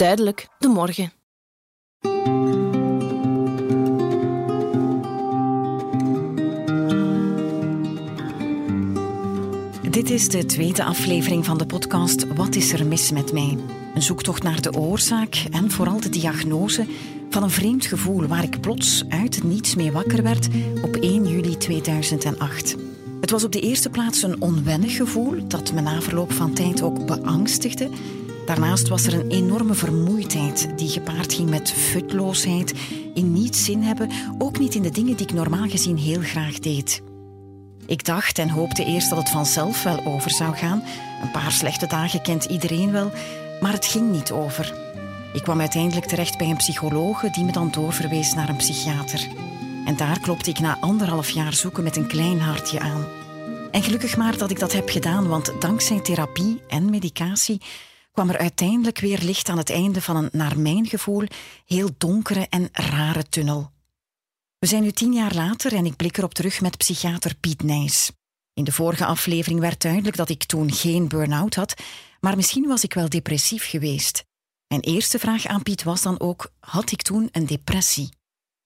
Duidelijk, de morgen. Dit is de tweede aflevering van de podcast Wat is er mis met mij? Een zoektocht naar de oorzaak en vooral de diagnose van een vreemd gevoel waar ik plots uit het niets mee wakker werd op 1 juli 2008. Het was op de eerste plaats een onwennig gevoel dat me na verloop van tijd ook beangstigde. Daarnaast was er een enorme vermoeidheid die gepaard ging met futloosheid, in niets zin hebben, ook niet in de dingen die ik normaal gezien heel graag deed. Ik dacht en hoopte eerst dat het vanzelf wel over zou gaan. Een paar slechte dagen kent iedereen wel, maar het ging niet over. Ik kwam uiteindelijk terecht bij een psychologe die me dan doorverwees naar een psychiater. En daar klopte ik na anderhalf jaar zoeken met een klein hartje aan. En gelukkig maar dat ik dat heb gedaan, want dankzij therapie en medicatie kwam er uiteindelijk weer licht aan het einde van een, naar mijn gevoel, heel donkere en rare tunnel. We zijn nu tien jaar later en ik blik erop terug met psychiater Piet Nijs. In de vorige aflevering werd duidelijk dat ik toen geen burn-out had, maar misschien was ik wel depressief geweest. Mijn eerste vraag aan Piet was dan ook: had ik toen een depressie?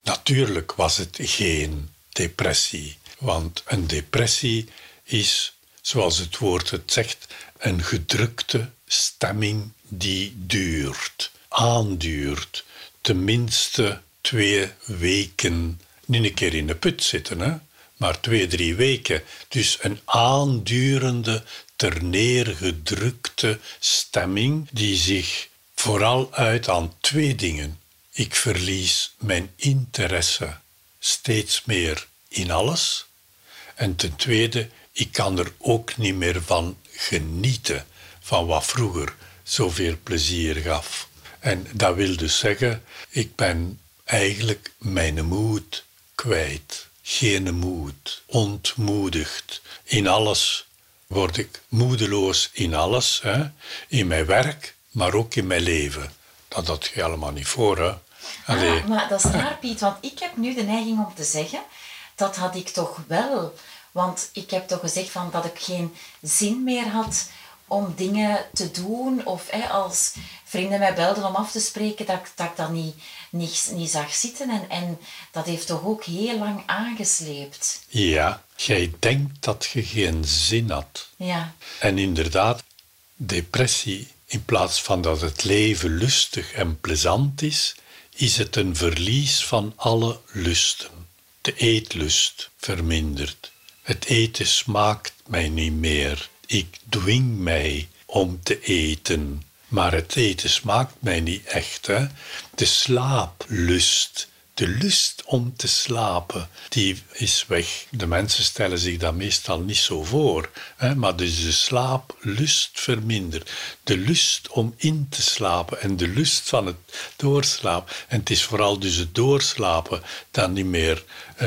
Natuurlijk was het geen depressie, want een depressie is, zoals het woord het zegt, een gedrukte stemming die duurt, aanduurt, tenminste twee weken. Niet een keer in de put zitten, hè? maar twee, drie weken. Dus een aandurende, terneergedrukte stemming die zich vooral uit aan twee dingen. Ik verlies mijn interesse steeds meer in alles. En ten tweede, ik kan er ook niet meer van genieten van wat vroeger zoveel plezier gaf. En dat wil dus zeggen, ik ben eigenlijk mijn moed kwijt. Geen moed, ontmoedigd. In alles word ik moedeloos in alles. Hè? In mijn werk, maar ook in mijn leven. Dat had je allemaal niet voor, hè? Ah, maar dat is raar, Piet, want ik heb nu de neiging om te zeggen, dat had ik toch wel. Want ik heb toch gezegd van dat ik geen zin meer had om dingen te doen. Of hè, als vrienden mij belden om af te spreken, dat, dat ik dat niet, niet, niet zag zitten. En, en dat heeft toch ook heel lang aangesleept. Ja, jij denkt dat je geen zin had. Ja. En inderdaad, depressie, in plaats van dat het leven lustig en plezant is, is het een verlies van alle lusten. De eetlust vermindert. Het eten smaakt mij niet meer. Ik dwing mij om te eten. Maar het eten smaakt mij niet echt. Hè? De slaaplust, de lust om te slapen, die is weg. De mensen stellen zich dat meestal niet zo voor. Hè? Maar dus de slaaplust vermindert. De lust om in te slapen en de lust van het doorslapen. En het is vooral dus het doorslapen dat niet meer... Uh,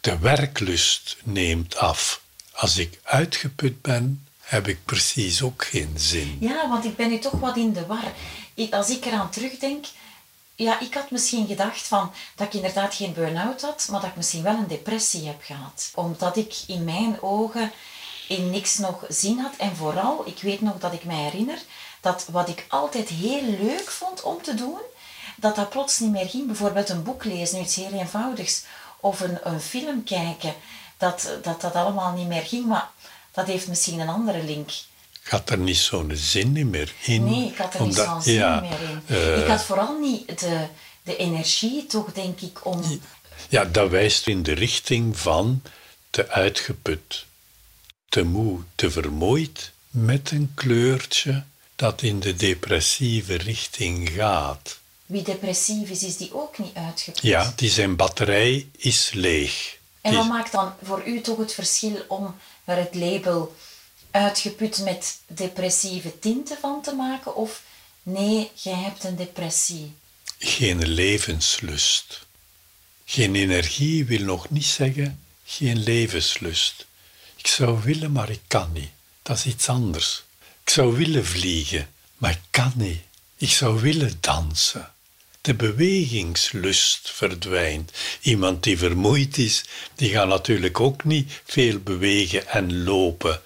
de werklust neemt af. Als ik uitgeput ben, heb ik precies ook geen zin. Ja, want ik ben nu toch wat in de war. als ik eraan terugdenk, ja, ik had misschien gedacht van, dat ik inderdaad geen burn-out had, maar dat ik misschien wel een depressie heb gehad. Omdat ik in mijn ogen in niks nog zin had. En vooral, ik weet nog dat ik mij herinner, dat wat ik altijd heel leuk vond om te doen, dat dat plots niet meer ging. Bijvoorbeeld een boek lezen, iets heel eenvoudigs. Of een, een film kijken dat, dat dat allemaal niet meer ging. Maar dat heeft misschien een andere link. Gaat er niet zo'n zin meer in? Nee, ik had er niet zo'n zin meer in. Uh, ik had vooral niet de, de energie, toch, denk ik, om... Ja, dat wijst in de richting van te uitgeput, te moe, te vermoeid, met een kleurtje dat in de depressieve richting gaat. Wie depressief is, is die ook niet uitgeput? Ja, die zijn batterij is leeg. En wat maakt dan voor u toch het verschil om er het label uitgeput met depressieve tinten van te maken? Of nee, jij hebt een depressie? Geen levenslust. Geen energie wil nog niet zeggen geen levenslust. Ik zou willen, maar ik kan niet. Dat is iets anders. Ik zou willen vliegen, maar ik kan niet. Ik zou willen dansen de bewegingslust verdwijnt. Iemand die vermoeid is, die gaat natuurlijk ook niet veel bewegen en lopen.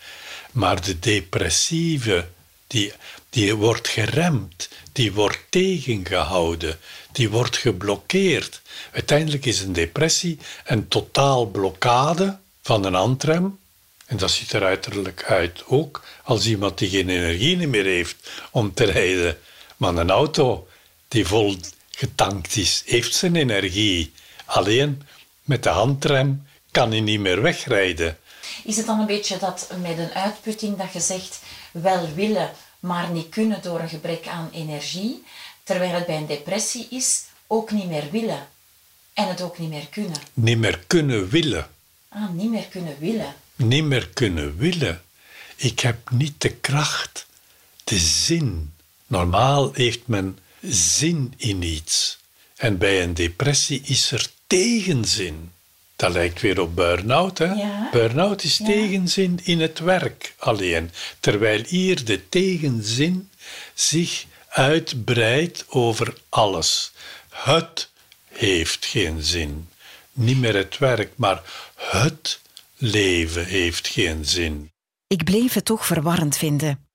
Maar de depressieve, die, die wordt geremd, die wordt tegengehouden, die wordt geblokkeerd. Uiteindelijk is een depressie een totaal blokkade van een handrem. En dat ziet er uiterlijk uit ook als iemand die geen energie meer heeft om te rijden. Maar een auto die vol getankt is, heeft zijn energie. Alleen met de handrem kan hij niet meer wegrijden. Is het dan een beetje dat met een uitputting dat je zegt wel willen, maar niet kunnen door een gebrek aan energie, terwijl het bij een depressie is ook niet meer willen en het ook niet meer kunnen? Niet meer kunnen willen. Ah, niet meer kunnen willen. Niet meer kunnen willen. Ik heb niet de kracht, de zin. Normaal heeft men zin in iets. En bij een depressie is er tegenzin. Dat lijkt weer op burn-out. Hè? Burn-out is tegenzin in het werk alleen, terwijl hier de tegenzin zich uitbreidt over alles. Het heeft geen zin. Niet meer het werk, maar het leven heeft geen zin. Ik bleef het toch verwarrend vinden.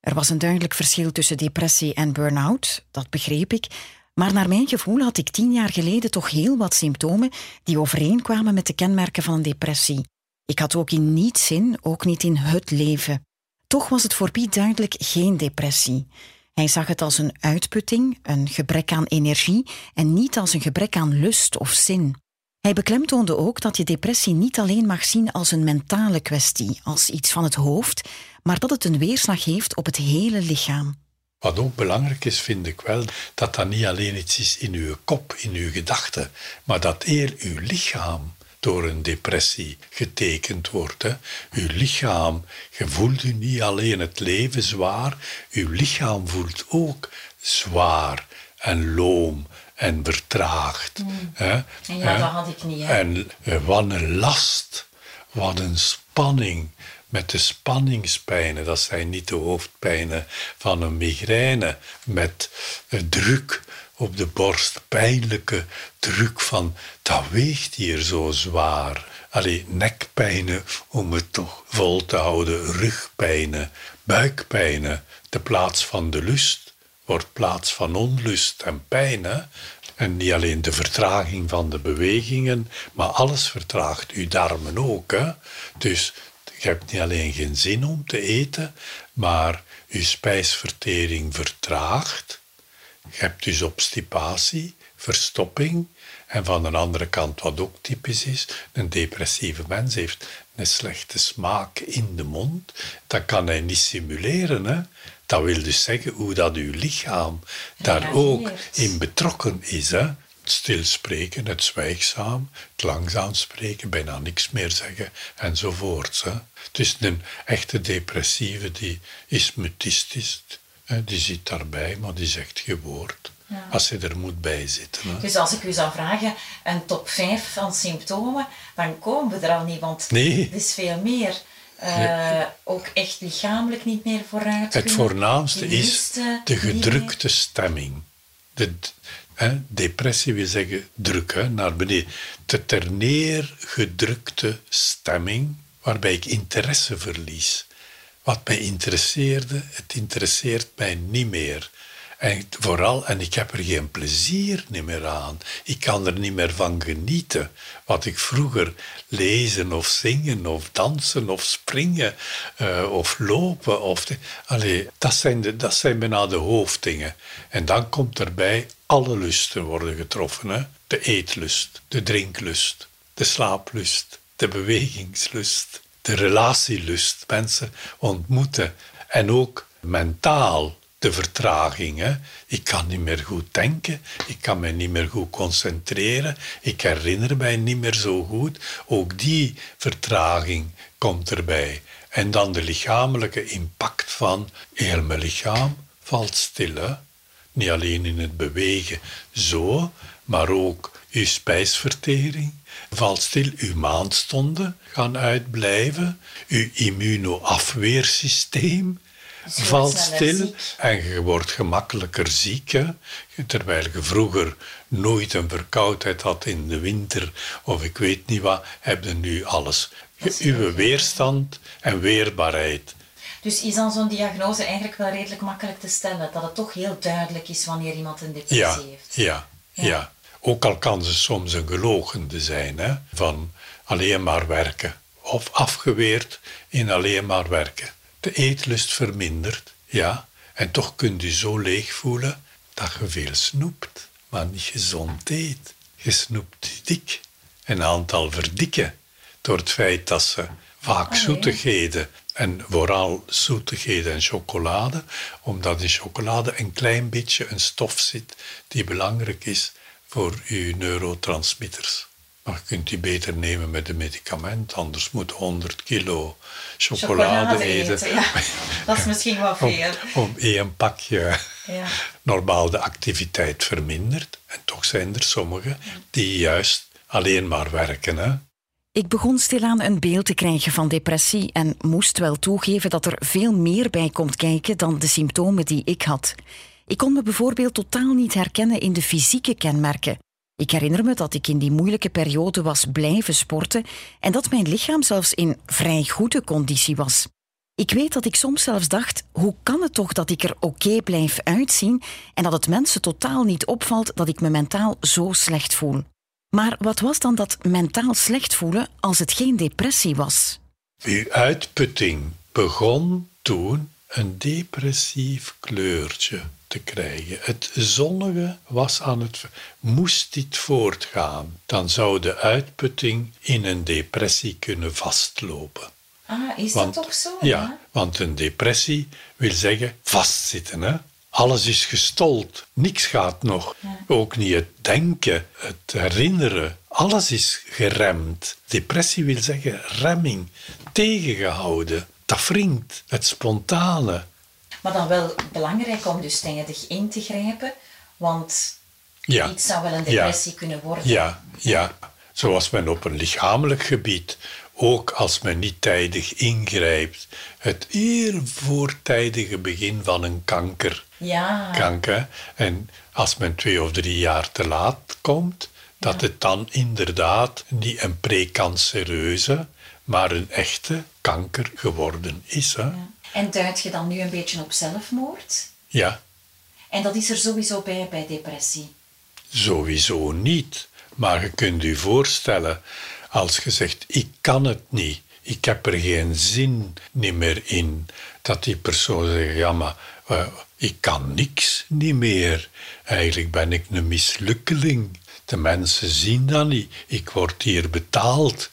Er was een duidelijk verschil tussen depressie en burn-out, dat begreep ik, maar naar mijn gevoel had ik tien jaar geleden toch heel wat symptomen die overeenkwamen met de kenmerken van een depressie. Ik had ook in niets zin, ook niet in het leven. Toch was het voor Piet duidelijk geen depressie. Hij zag het als een uitputting, een gebrek aan energie en niet als een gebrek aan lust of zin. Hij beklemtoonde ook dat je depressie niet alleen mag zien als een mentale kwestie, als iets van het hoofd, maar dat het een weerslag heeft op het hele lichaam. Wat ook belangrijk is, vind ik wel, dat dat niet alleen iets is in uw kop, in uw gedachten, maar dat heel uw lichaam door een depressie getekend wordt. Hè. Uw lichaam, je voelt u niet alleen het leven zwaar, uw lichaam voelt ook zwaar en loom en vertraagd. Mm. Hè. En ja, dat had ik niet. Hè. En eh, wat een last, wat een spanning met de spanningspijnen, dat zijn niet de hoofdpijnen van een migraine, met druk op de borst, pijnlijke druk van dat weegt hier zo zwaar. Allee, nekpijnen om het toch vol te houden, rugpijnen, buikpijnen. De plaats van de lust wordt plaats van onlust en pijn. Hè? En niet alleen de vertraging van de bewegingen, maar alles vertraagt. Uw darmen ook. Hè? Dus je hebt niet alleen geen zin om te eten, maar je spijsvertering vertraagt. Je hebt dus obstipatie, verstopping. En van de andere kant, wat ook typisch is, een depressieve mens heeft een slechte smaak in de mond. Dat kan hij niet simuleren. Hè? Dat wil dus zeggen hoe dat uw lichaam daar ook in betrokken is. Hè? stilspreken, het zwijgzaam, het langzaam spreken, bijna niks meer zeggen enzovoort. Hè. Dus een echte depressieve die is mutistisch, hè, die zit daarbij, maar die zegt geen woord. Als ze er moet bij zitten. Hè. Dus als ik u zou vragen een top 5 van symptomen, dan komen we er al niet, want nee. het is veel meer. Uh, Ook echt lichamelijk niet meer vooruit. Het voornaamste is de gedrukte stemming. De, Depressie wil zeggen druk, hè, naar beneden. De ter neergedrukte stemming waarbij ik interesse verlies. Wat mij interesseerde, het interesseert mij niet meer. En vooral, en ik heb er geen plezier meer aan. Ik kan er niet meer van genieten. Wat ik vroeger lezen of zingen of dansen of springen uh, of lopen. Of allee, dat, zijn de, dat zijn bijna de hoofddingen. En dan komt erbij, alle lusten worden getroffen. Hè? De eetlust, de drinklust, de slaaplust, de bewegingslust, de relatielust. Mensen ontmoeten. En ook mentaal de vertraging. Ik kan niet meer goed denken, ik kan me niet meer goed concentreren, ik herinner mij niet meer zo goed. Ook die vertraging komt erbij. En dan de lichamelijke impact van heel mijn lichaam valt stil. Hè? Niet alleen in het bewegen zo, maar ook uw spijsvertering valt stil, uw maandstonden gaan uitblijven, uw immunoafweersysteem valt stil en je wordt gemakkelijker ziek. Terwijl je vroeger nooit een verkoudheid had in de winter of ik weet niet wat, heb je nu alles. Uw weerstand en weerbaarheid Dus is dan zo'n diagnose eigenlijk wel redelijk makkelijk te stellen? Dat het toch heel duidelijk is wanneer iemand een depressie heeft? Ja, ja, ja. Ook al kan ze soms een gelogende zijn, hè, van alleen maar werken. Of afgeweerd in alleen maar werken. De eetlust vermindert, ja. En toch kunt u zo leeg voelen dat je veel snoept, maar niet gezond eet. Je snoept dik. Een aantal verdikken door het feit dat ze vaak zoetigheden en vooral zoetigheden en chocolade, omdat in chocolade een klein beetje een stof zit die belangrijk is voor uw neurotransmitters. Maar kunt die beter nemen met een medicament, anders moet 100 kilo chocolade, eten. ja. Dat is misschien wel veel. Om, om één pakje ja. normaal de activiteit vermindert. En toch zijn er sommigen die juist alleen maar werken. Hè? Ik begon stilaan een beeld te krijgen van depressie en moest wel toegeven dat er veel meer bij komt kijken dan de symptomen die ik had. Ik kon me bijvoorbeeld totaal niet herkennen in de fysieke kenmerken. Ik herinner me dat ik in die moeilijke periode was blijven sporten en dat mijn lichaam zelfs in vrij goede conditie was. Ik weet dat ik soms zelfs dacht: hoe kan het toch dat ik er oké blijf uitzien en dat het mensen totaal niet opvalt dat ik me mentaal zo slecht voel? Maar wat was dan dat mentaal slecht voelen als het geen depressie was? Uw uitputting begon toen een depressief kleurtje te krijgen. Het zonnige was aan het. Moest dit voortgaan, dan zou de uitputting in een depressie kunnen vastlopen. Ah, is dat toch zo? Ja, want een depressie wil zeggen vastzitten. Hè? Alles is gestold, niks gaat nog. Ook niet het denken, het herinneren. Alles is geremd. Depressie wil zeggen remming, tegengehouden. Dat wringt, het spontane. Maar dan wel belangrijk om dus tijdig in te grijpen, want ja. iets zou wel een depressie kunnen worden. Ja, ja, zoals men op een lichamelijk gebied ook als men niet tijdig ingrijpt. Het eer voortijdige begin van een kanker. Ja. Kanker. En als men twee of drie jaar te laat komt, dat het dan inderdaad niet een precancereuze, maar een echte kanker geworden is. Hè? Ja. En duidt je dan nu een beetje op zelfmoord? Ja. En dat is er sowieso bij bij depressie? Sowieso niet. Maar je kunt je voorstellen, als je zegt, ik kan het niet, ik heb er geen zin niet meer in, dat die persoon zegt, ja maar uh, ik kan niks niet meer. Eigenlijk ben ik een mislukkeling. De mensen zien dat niet. Ik word hier betaald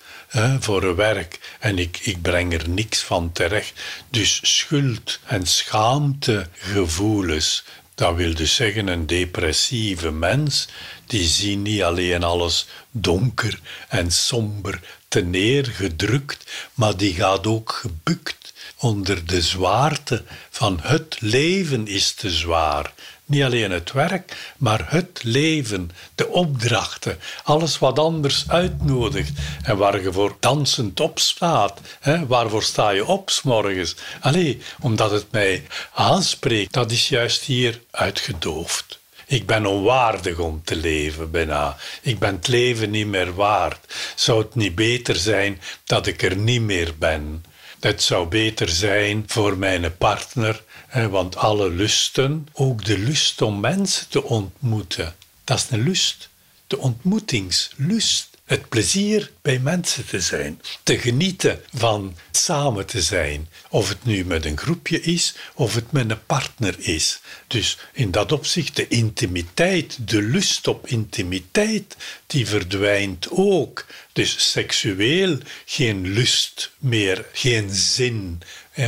voor een werk en ik, ik breng er niks van terecht. Dus schuld en schaamtegevoelens, dat wil dus zeggen een depressieve mens, die zien niet alleen alles donker en somber neergedrukt, maar die gaat ook gebukt onder de zwaarte van het leven is te zwaar. Niet alleen het werk, maar het leven, de opdrachten, alles wat anders uitnodigt en waar je voor dansend op staat. Hè? Waarvoor sta je op s'morgens? Allee, omdat het mij aanspreekt, dat is juist hier uitgedoofd. Ik ben onwaardig om te leven, bijna. Ik ben het leven niet meer waard. Zou het niet beter zijn dat ik er niet meer ben? Het zou beter zijn voor mijn partner, want alle lusten, ook de lust om mensen te ontmoeten, dat is een lust. De ontmoetingslust. Het plezier bij mensen te zijn, te genieten van samen te zijn. Of het nu met een groepje is of het met een partner is. Dus in dat opzicht de intimiteit, de lust op intimiteit, die verdwijnt ook. Dus seksueel geen lust meer, geen zin,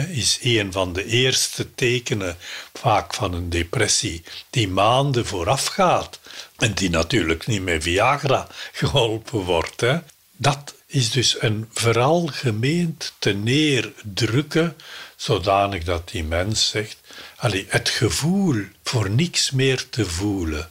is een van de eerste tekenen vaak van een depressie die maanden voorafgaat en die natuurlijk niet met Viagra geholpen wordt. Hè. Dat is dus een veralgemeend te neerdrukken, zodanig dat die mens zegt, allee, het gevoel voor niks meer te voelen.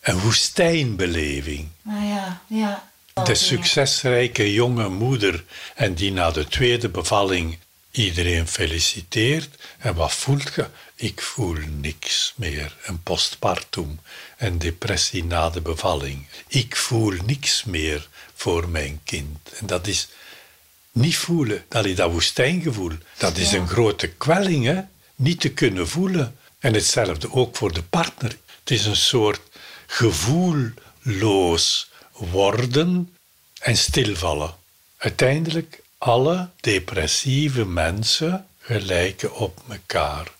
Een woestijnbeleving. Ah ja, ja. De succesrijke jonge moeder en die na de tweede bevalling iedereen feliciteert. En wat voelt je? Ik voel niks meer. Een postpartum, een depressie na de bevalling. Ik voel niks meer voor mijn kind. En dat is niet voelen. Allee, dat woestijngevoel, dat is een grote kwelling, hè? niet te kunnen voelen. En hetzelfde ook voor de partner. Het is een soort gevoelloos worden en stilvallen. Uiteindelijk, alle depressieve mensen gelijken op elkaar.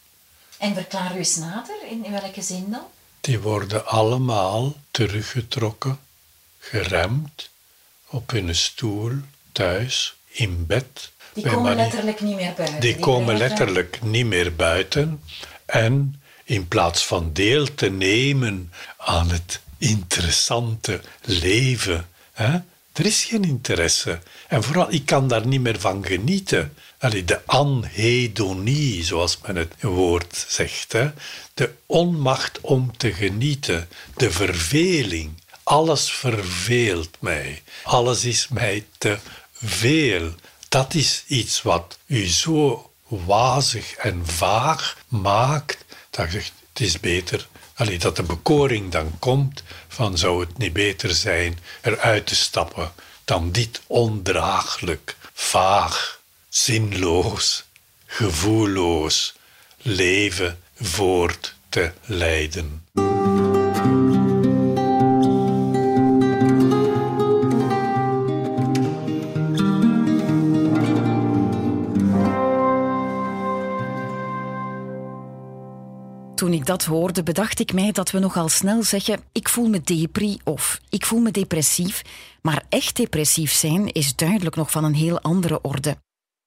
En verklaar u eens nader, in welke zin dan? Die worden allemaal teruggetrokken, geremd, op hun stoel, thuis, in bed. Die komen letterlijk niet meer buiten. Die, komen letterlijk niet meer buiten. En in plaats van deel te nemen aan het interessante leven, hè, er is geen interesse. En vooral, ik kan daar niet meer van genieten. Allee, de anhedonie, zoals men het woord zegt. Hè? De onmacht om te genieten. De verveling. Alles verveelt mij. Alles is mij te veel. Dat is iets wat u zo wazig en vaag maakt, dat je zegt, het is beter Allee, dat de bekoring dan komt van zou het niet beter zijn eruit te stappen dan dit ondraaglijk, vaag, zinloos, gevoelloos leven voort te leiden. Toen ik dat hoorde, bedacht ik mij dat we nogal snel zeggen: ik voel me depri of ik voel me depressief. Maar echt depressief zijn is duidelijk nog van een heel andere orde.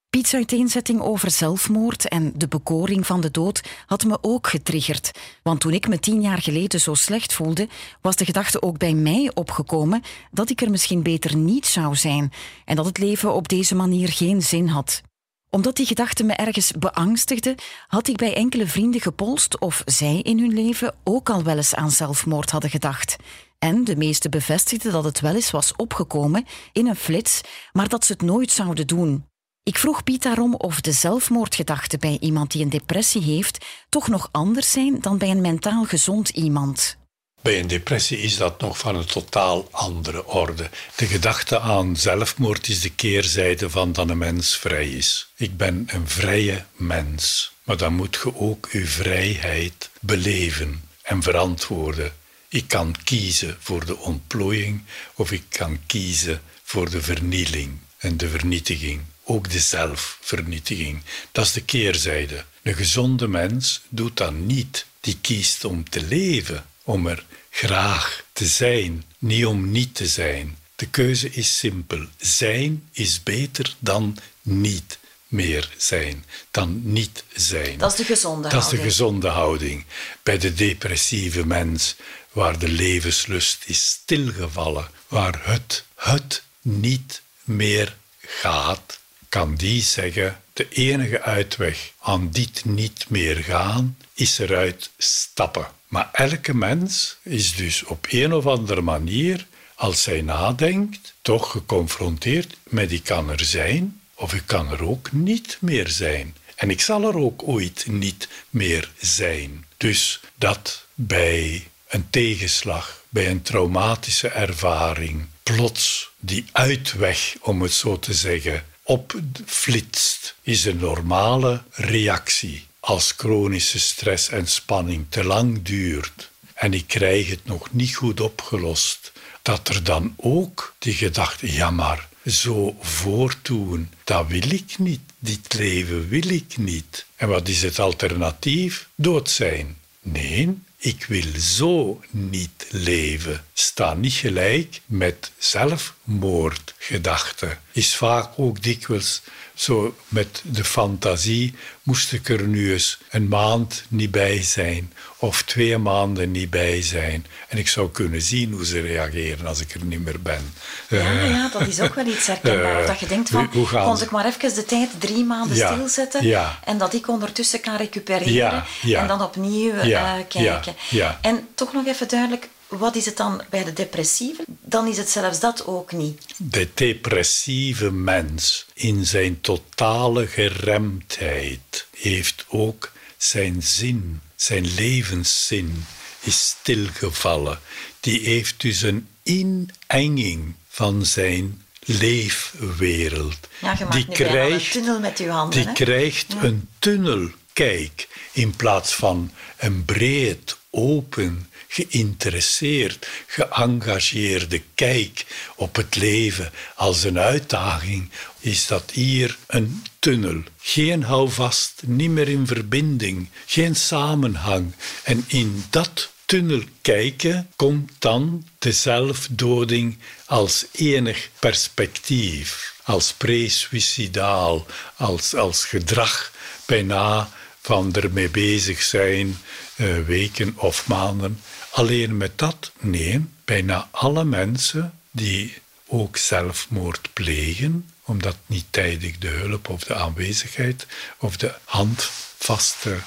Piet's uiteenzetting over zelfmoord en de bekoring van de dood had me ook getriggerd. Want toen ik me tien jaar geleden zo slecht voelde, was de gedachte ook bij mij opgekomen dat ik er misschien beter niet zou zijn en dat het leven op deze manier geen zin had omdat die gedachte me ergens beangstigde, had ik bij enkele vrienden gepolst of zij in hun leven ook al wel eens aan zelfmoord hadden gedacht. En de meesten bevestigden dat het wel eens was opgekomen in een flits, maar dat ze het nooit zouden doen. Ik vroeg Piet daarom of de zelfmoordgedachten bij iemand die een depressie heeft toch nog anders zijn dan bij een mentaal gezond iemand. Bij een depressie is dat nog van een totaal andere orde. De gedachte aan zelfmoord is de keerzijde van dat een mens vrij is. Ik ben een vrije mens, maar dan moet je ook uw vrijheid beleven en verantwoorden. Ik kan kiezen voor de ontplooiing of ik kan kiezen voor de vernieling en de vernietiging. Ook de zelfvernietiging. Dat is de keerzijde. Een gezonde mens doet dat niet. Die kiest om te leven om er graag te zijn, niet om niet te zijn. De keuze is simpel. Zijn is beter dan niet meer zijn, dan niet zijn. Dat is de gezonde houding. Dat is de gezonde houding. Bij de depressieve mens, waar de levenslust is stilgevallen, waar het, het niet meer gaat, kan die zeggen: de enige uitweg aan dit niet meer gaan is eruit stappen. Maar elke mens is dus op een of andere manier, als zij nadenkt, toch geconfronteerd met ik kan er zijn of ik kan er ook niet meer zijn. En ik zal er ook ooit niet meer zijn. Dus dat bij een tegenslag, bij een traumatische ervaring, plots die uitweg, om het zo te zeggen, opflitst, is een normale reactie als chronische stress en spanning te lang duurt en ik krijg het nog niet goed opgelost, dat er dan ook die gedachte, ja maar, zo voortdoen, dat wil ik niet, dit leven wil ik niet. En wat is het alternatief? Dood zijn. Nee, ik wil zo niet leven. Sta niet gelijk met zelfmoordgedachten. Is vaak ook dikwijls zo met de fantasie moest ik er nu eens een maand niet bij zijn of twee maanden niet bij zijn. En ik zou kunnen zien hoe ze reageren als ik er niet meer ben. Ja, uh, ja dat is ook wel iets herkenbaar. Uh, dat je denkt van, kon ik maar even de tijd drie maanden stilzetten ja. en dat ik ondertussen kan recupereren en dan opnieuw uh, kijken. En toch nog even duidelijk, wat is het dan bij de depressieve? Dan is het zelfs dat ook niet. De depressieve mens in zijn totale geremdheid heeft ook zijn zin, zijn levenszin is stilgevallen. Die heeft dus een inenging van zijn leefwereld. Ja, die krijgt, een tunnel met je handen. Die krijgt een tunnelkijk in plaats van een breed, open, geïnteresseerd, geëngageerde kijk op het leven als een uitdaging, is dat hier een tunnel. Geen houvast, niet meer in verbinding, geen samenhang. En in dat tunnel kijken komt dan de zelfdoding als enig perspectief, als pre-suicidaal, als, als gedrag bijna van ermee bezig zijn, uh, weken of maanden. Alleen met dat? Nee, bijna alle mensen die ook zelfmoord plegen, omdat niet tijdig de hulp of de aanwezigheid of de handvaste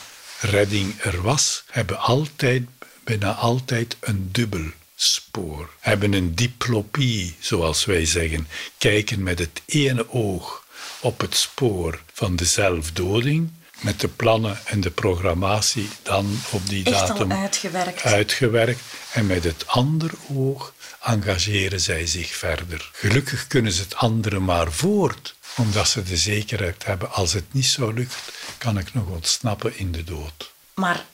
redding er was, hebben altijd, bijna altijd een dubbel spoor. Hebben een diplopie, zoals wij zeggen, kijken met het ene oog op het spoor van de zelfdoding met de plannen en de programmatie dan op die Echt datum uitgewerkt. uitgewerkt. En met het andere oog engageren zij zich verder. Gelukkig kunnen ze het andere maar voort, omdat ze de zekerheid hebben: als het niet zo lukt, kan ik nog ontsnappen in de dood. Maar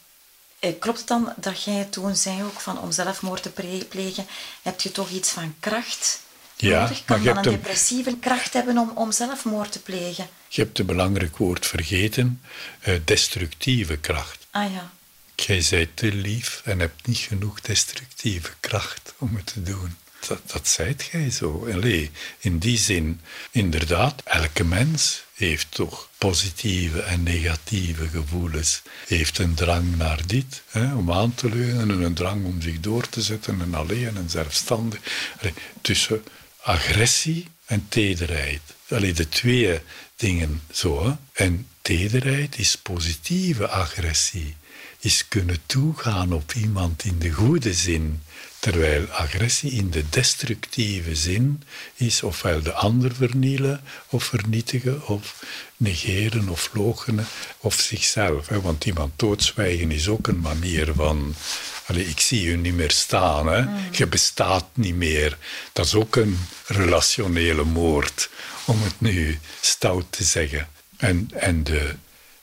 eh, klopt het dan dat jij toen zei ook van om zelfmoord te plegen, heb je toch iets van kracht ja, nodig? Kan maar dan een depressieve kracht hebben om, om zelfmoord te plegen? Je hebt een belangrijk woord vergeten, uh, destructieve kracht. Ah ja. Jij bent te lief en hebt niet genoeg destructieve kracht om het te doen. Dat, dat zijt jij zo. Allee, in die zin, inderdaad, elke mens heeft toch positieve en negatieve gevoelens. Heeft een drang naar dit, hè, om aan te leunen, en een drang om zich door te zetten en alleen en zelfstandig. Allee, tussen agressie en tederheid. Allee, de twee dingen zo. En tederheid is positieve agressie. Is kunnen toegaan op iemand in de goede zin. Terwijl agressie in de destructieve zin is ofwel de ander vernielen of vernietigen of negeren of logenen of zichzelf. Want iemand doodzwijgen is ook een manier van ik zie je niet meer staan. Hè? Mm. Je bestaat niet meer. Dat is ook een relationele moord, om het nu stout te zeggen. En, en de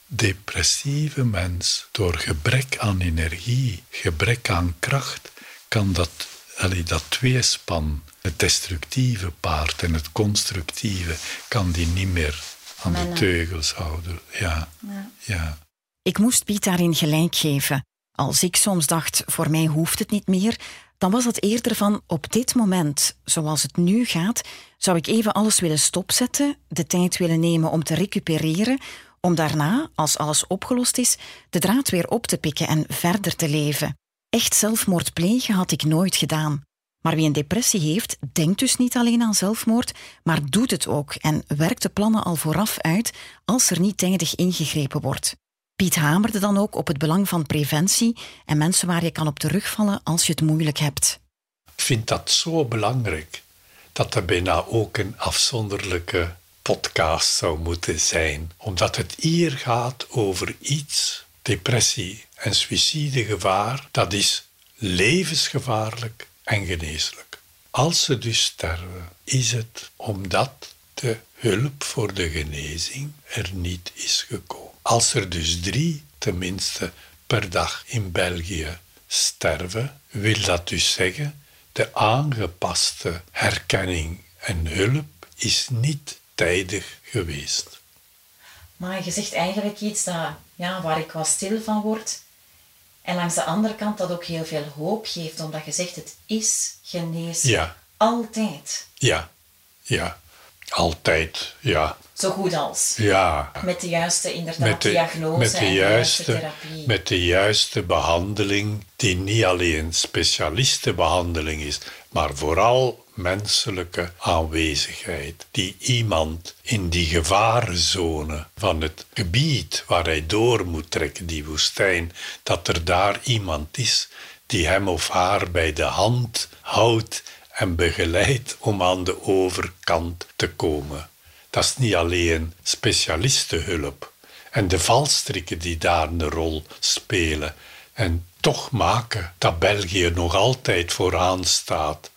depressieve mens, door gebrek aan energie, gebrek aan kracht, kan dat, allee, dat tweespan, het destructieve paard en het constructieve, kan die niet meer aan de teugels houden. Ja. ja. ja. Ik moest Piet daarin gelijk geven. Als ik soms dacht, voor mij hoeft het niet meer, dan was het eerder van op dit moment, zoals het nu gaat, zou ik even alles willen stopzetten, de tijd willen nemen om te recupereren, om daarna, als alles opgelost is, de draad weer op te pikken en verder te leven. Echt zelfmoord plegen had ik nooit gedaan. Maar wie een depressie heeft, denkt dus niet alleen aan zelfmoord, maar doet het ook en werkt de plannen al vooraf uit als er niet tijdig ingegrepen wordt. Piet hamerde dan ook op het belang van preventie en mensen waar je kan op terugvallen als je het moeilijk hebt. Ik vind dat zo belangrijk dat er bijna ook een afzonderlijke podcast zou moeten zijn, omdat het hier gaat over iets, depressie en suïcidegevaar, dat is levensgevaarlijk en geneeslijk. Als ze dus sterven, is het omdat de hulp voor de genezing er niet is gekomen. Als er dus drie tenminste per dag in België sterven, wil dat dus zeggen de aangepaste herkenning en hulp is niet tijdig geweest. Maar je zegt eigenlijk iets dat, ja, waar ik wel stil van word. En langs de andere kant dat ook heel veel hoop geeft, omdat je zegt het is genezen. Ja. Altijd. Ja, ja. Altijd, ja. Zo goed als. Ja. Met de juiste inderdaad, met de, diagnose met de, en juiste, de juiste therapie. Met de juiste behandeling, die niet alleen specialistenbehandeling is, maar vooral menselijke aanwezigheid. Die iemand in die gevarenzone van het gebied waar hij door moet trekken, die woestijn, dat er daar iemand is die hem of haar bij de hand houdt en begeleidt om aan de overkant te komen. Dat is niet alleen specialistenhulp en de valstrikken die daar een rol spelen en toch maken dat België nog altijd vooraan staat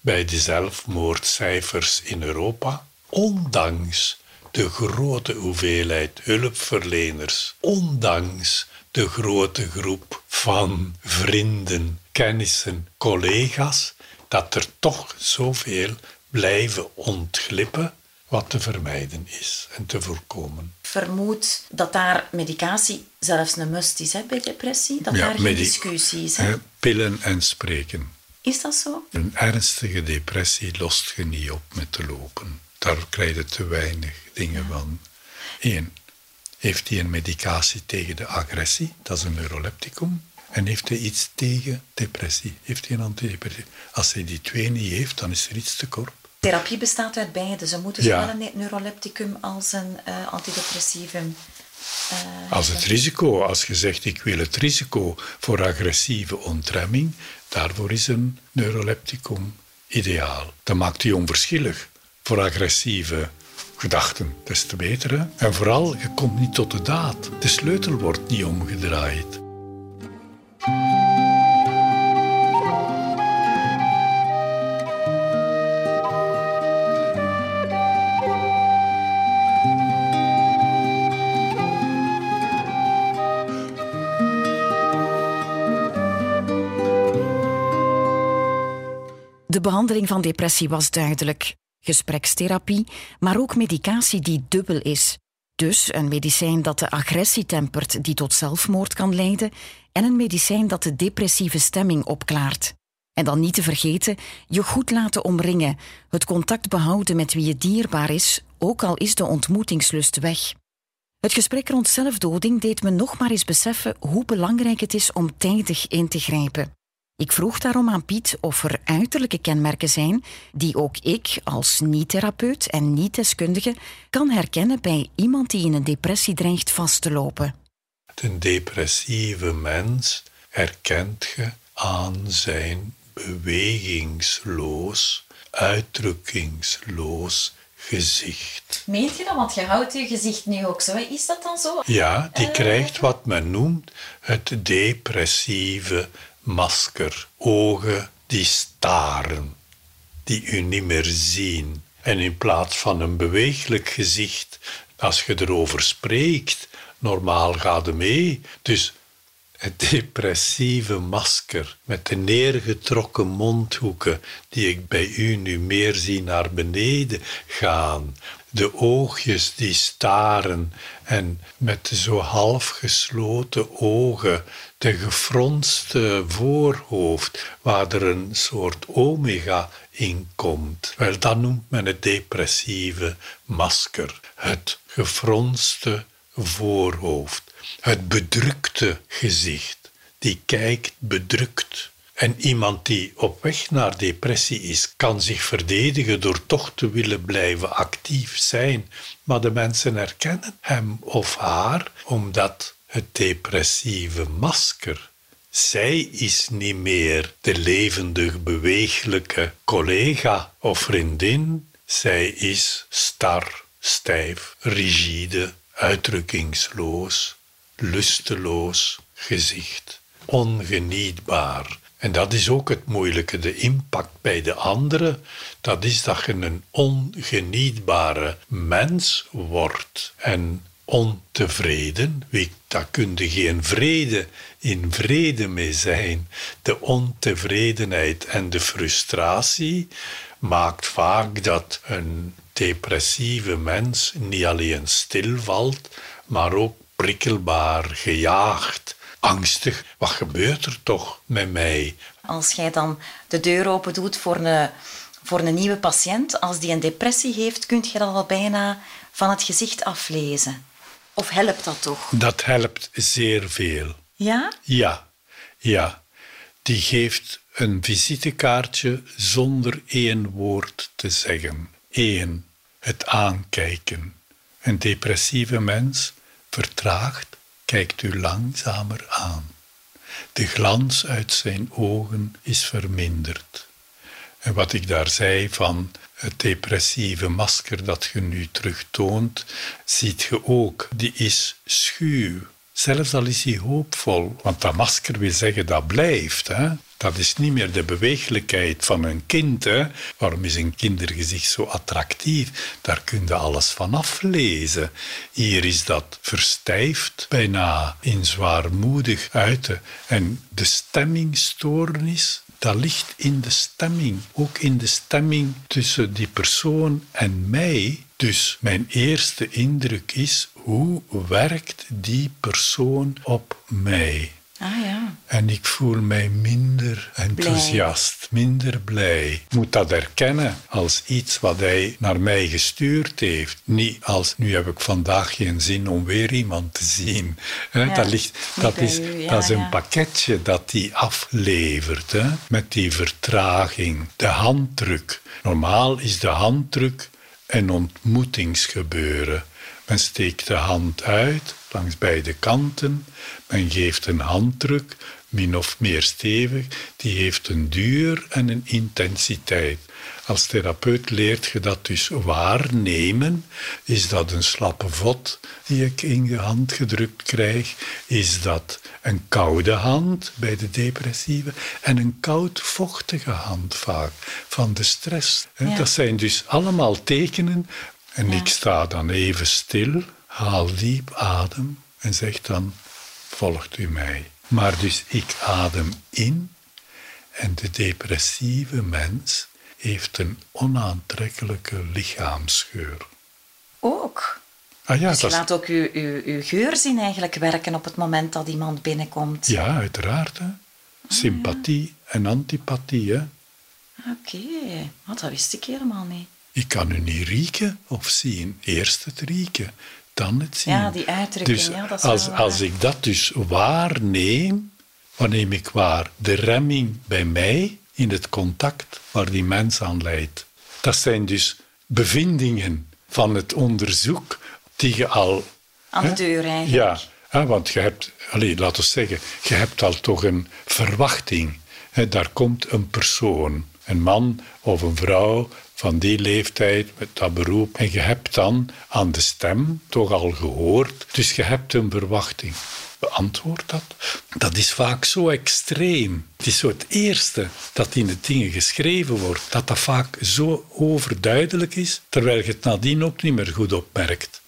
bij de zelfmoordcijfers in Europa, ondanks de grote hoeveelheid hulpverleners, ondanks de grote groep van vrienden, kennissen, collega's, dat er toch zoveel blijven ontglippen wat te vermijden is en te voorkomen. Vermoed dat daar medicatie zelfs een must is hè, bij depressie, dat daar geen discussie is. Hè? Pillen en spreken. Is dat zo? Een ernstige depressie lost je niet op met te lopen. Daar krijg je te weinig dingen van. Eén, heeft hij een medicatie tegen de agressie, dat is een neurolepticum. En heeft hij iets tegen depressie? Heeft hij een antidepressief? Als hij die twee niet heeft, dan is er iets te kort. Therapie bestaat uit beide. Ze moeten zowel een neurolepticum als een uh, antidepressivum. Uh, als het risico, als je zegt ik wil het risico voor agressieve ontremming, daarvoor is een neurolepticum ideaal. Dat maakt die onverschillig voor agressieve gedachten, des te beter. Hè? En vooral, je komt niet tot de daad. De sleutel wordt niet omgedraaid. De behandeling van depressie was duidelijk. Gesprekstherapie, maar ook medicatie die dubbel is. Dus een medicijn dat de agressie tempert die tot zelfmoord kan leiden en een medicijn dat de depressieve stemming opklaart. En dan niet te vergeten, je goed laten omringen, het contact behouden met wie je dierbaar is, ook al is de ontmoetingslust weg. Het gesprek rond zelfdoding deed me nog maar eens beseffen hoe belangrijk het is om tijdig in te grijpen. Ik vroeg daarom aan Piet of er uiterlijke kenmerken zijn die ook ik als niet-therapeut en niet-deskundige kan herkennen bij iemand die in een depressie dreigt vast te lopen. Een depressieve mens herkent je aan zijn bewegingsloos, uitdrukkingsloos gezicht. Meent je dat? Want je houdt je gezicht nu ook zo. Is dat dan zo? Ja, die uh... krijgt wat men noemt het depressieve masker, ogen die staren, die u niet meer zien. En in plaats van een beweeglijk gezicht, als je erover spreekt, normaal gaat het mee. Dus het depressieve masker met de neergetrokken mondhoeken, die ik bij u nu meer zie naar beneden gaan, de oogjes die staren en met zo half gesloten ogen, de gefronste voorhoofd, waar er een soort omega in komt. Wel, dat noemt men het depressieve masker. Het gefronste voorhoofd, het bedrukte gezicht, die kijkt bedrukt. En iemand die op weg naar depressie is, kan zich verdedigen door toch te willen blijven actief zijn. Maar de mensen herkennen hem of haar omdat het depressieve masker. Zij is niet meer de levendig beweeglijke collega of vriendin. Zij is star, stijf, rigide, uitdrukkingsloos, lusteloos gezicht, ongenietbaar. En dat is ook het moeilijke, de impact bij de anderen. Dat is dat je een ongenietbare mens wordt. En ontevreden, wie, daar kun je geen vrede in vrede mee zijn. De ontevredenheid en de frustratie maakt vaak dat een depressieve mens niet alleen stilvalt, maar ook prikkelbaar, gejaagd, angstig. Wat gebeurt er toch met mij? Als jij dan de deur open doet voor een, voor een nieuwe patiënt, als die een depressie heeft, kun je dat al bijna van het gezicht aflezen. Of helpt dat toch? Dat helpt zeer veel. Ja? Ja, ja. Die geeft een visitekaartje zonder één woord te zeggen. Eén, het aankijken. Een depressieve mens vertraagt, kijkt u langzamer aan. De glans uit zijn ogen is verminderd. En wat ik daar zei van het depressieve masker dat je nu terugtoont, ziet je ook, die is schuw, zelfs al is hij hoopvol. Want dat masker wil zeggen dat blijft. Hè? Dat is niet meer de beweeglijkheid van een kind. Waarom is een kindergezicht zo attractief? Daar kun je alles van aflezen. Hier is dat verstijfd, bijna in zwaarmoedig uiten. En de stemmingstoornis, dat ligt in de stemming. Ook in de stemming tussen die persoon en mij. Dus mijn eerste indruk is, hoe werkt die persoon op mij? Ah ja. En ik voel mij minder enthousiast, minder blij. Ik moet dat erkennen als iets wat hij naar mij gestuurd heeft. Niet als, nu heb ik vandaag geen zin om weer iemand te zien. Ja, dat, ligt, dat, is, u, ja, dat is een pakketje dat hij aflevert. Hè? Met die vertraging. De handdruk. Normaal is de handdruk een ontmoetingsgebeuren. Men steekt de hand uit langs beide kanten. Men geeft een handdruk, min of meer stevig. Die heeft een duur en een intensiteit. Als therapeut leert je dat dus waarnemen. Is dat een slappe vod die ik in je hand gedrukt krijg? Is dat een koude hand bij de depressieve? En een koud vochtige hand vaak van de stress. Ja. Dat zijn dus allemaal tekenen. En Ja. ik sta dan even stil, haal diep adem en zeg dan, volgt u mij. Maar dus ik adem in en de depressieve mens heeft een onaantrekkelijke lichaamsgeur. Ook. Ah ja, Dus je dat laat ook uw, uw, uw geurzin eigenlijk werken op het moment dat iemand binnenkomt. ja uiteraard. Hè. Sympathie en antipathie. Hè. Oké, wat dat wist ik helemaal niet. Ik kan u niet rieken of zien. Eerst het rieken, dan het zien. Ja, die uitdrukking, Dus ja, dat is als, als ik dat dus waarneem, neem ik waar? De remming bij mij in het contact waar die mens aan leidt. Dat zijn dus bevindingen van het onderzoek die je al... Aan de hè? deur eigenlijk. Ja, hè, want je hebt, allez, laten we zeggen, je hebt al toch een verwachting. Hè, daar komt een persoon, een man of een vrouw van die leeftijd met dat beroep. En je hebt dan aan de stem toch al gehoord, dus je hebt een verwachting. Beantwoord dat. Dat is vaak zo extreem. Het is zo het eerste dat in de dingen geschreven wordt, dat dat vaak zo overduidelijk is, terwijl je het nadien ook niet meer goed opmerkt.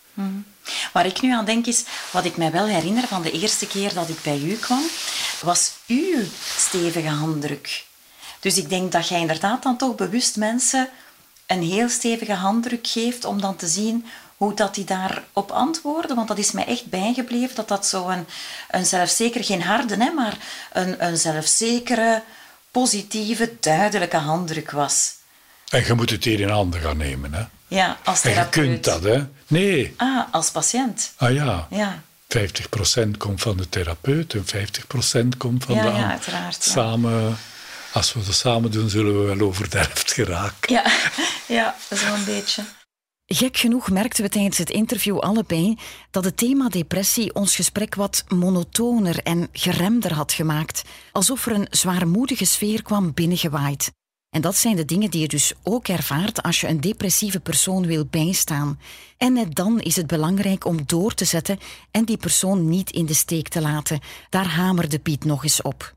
Waar ik nu aan denk is, wat ik mij wel herinner van de eerste keer dat ik bij u kwam, was uw stevige handdruk. Dus ik denk dat jij inderdaad dan toch bewust mensen een heel stevige handdruk geeft om dan te zien hoe dat die daarop antwoorden. Want dat is mij echt bijgebleven, dat dat zo een, een zelfzeker, geen harde, hè, maar een, een zelfzekere, positieve, duidelijke handdruk was. En je moet het hier in handen gaan nemen. Hè? Ja, als En je therapeut. kunt dat, hè? Nee. Ah, als patiënt. Ah ja. Ja. 50% komt van de therapeut en 50% komt van Ja, de ja, uiteraard, ja. Als we dat samen doen, zullen we wel over de helft geraken. Ja, ja, zo'n beetje. Gek genoeg merkten we tijdens het interview allebei dat het thema depressie ons gesprek wat monotoner en geremder had gemaakt, alsof er een zwaarmoedige sfeer kwam binnengewaaid. En dat zijn de dingen die je dus ook ervaart als je een depressieve persoon wil bijstaan. En net dan is het belangrijk om door te zetten en die persoon niet in de steek te laten. Daar hamerde Piet nog eens op.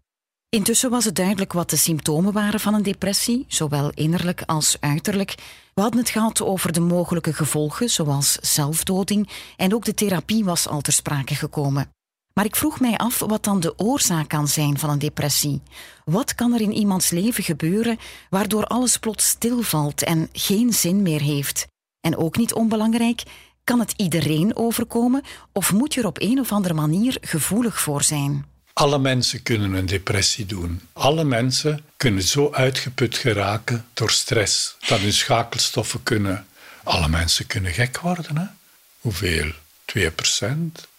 Intussen was het duidelijk wat de symptomen waren van een depressie, zowel innerlijk als uiterlijk. We hadden het gehad over de mogelijke gevolgen, zoals zelfdoding, en ook de therapie was al ter sprake gekomen. Maar ik vroeg mij af wat dan de oorzaak kan zijn van een depressie. Wat kan er in iemands leven gebeuren waardoor alles plots stilvalt en geen zin meer heeft? En ook niet onbelangrijk, kan het iedereen overkomen of moet je er op een of andere manier gevoelig voor zijn? Alle mensen kunnen een depressie doen. Alle mensen kunnen zo uitgeput geraken door stress dat hun schakelstoffen kunnen. Alle mensen kunnen gek worden. Hè? Hoeveel? 2%?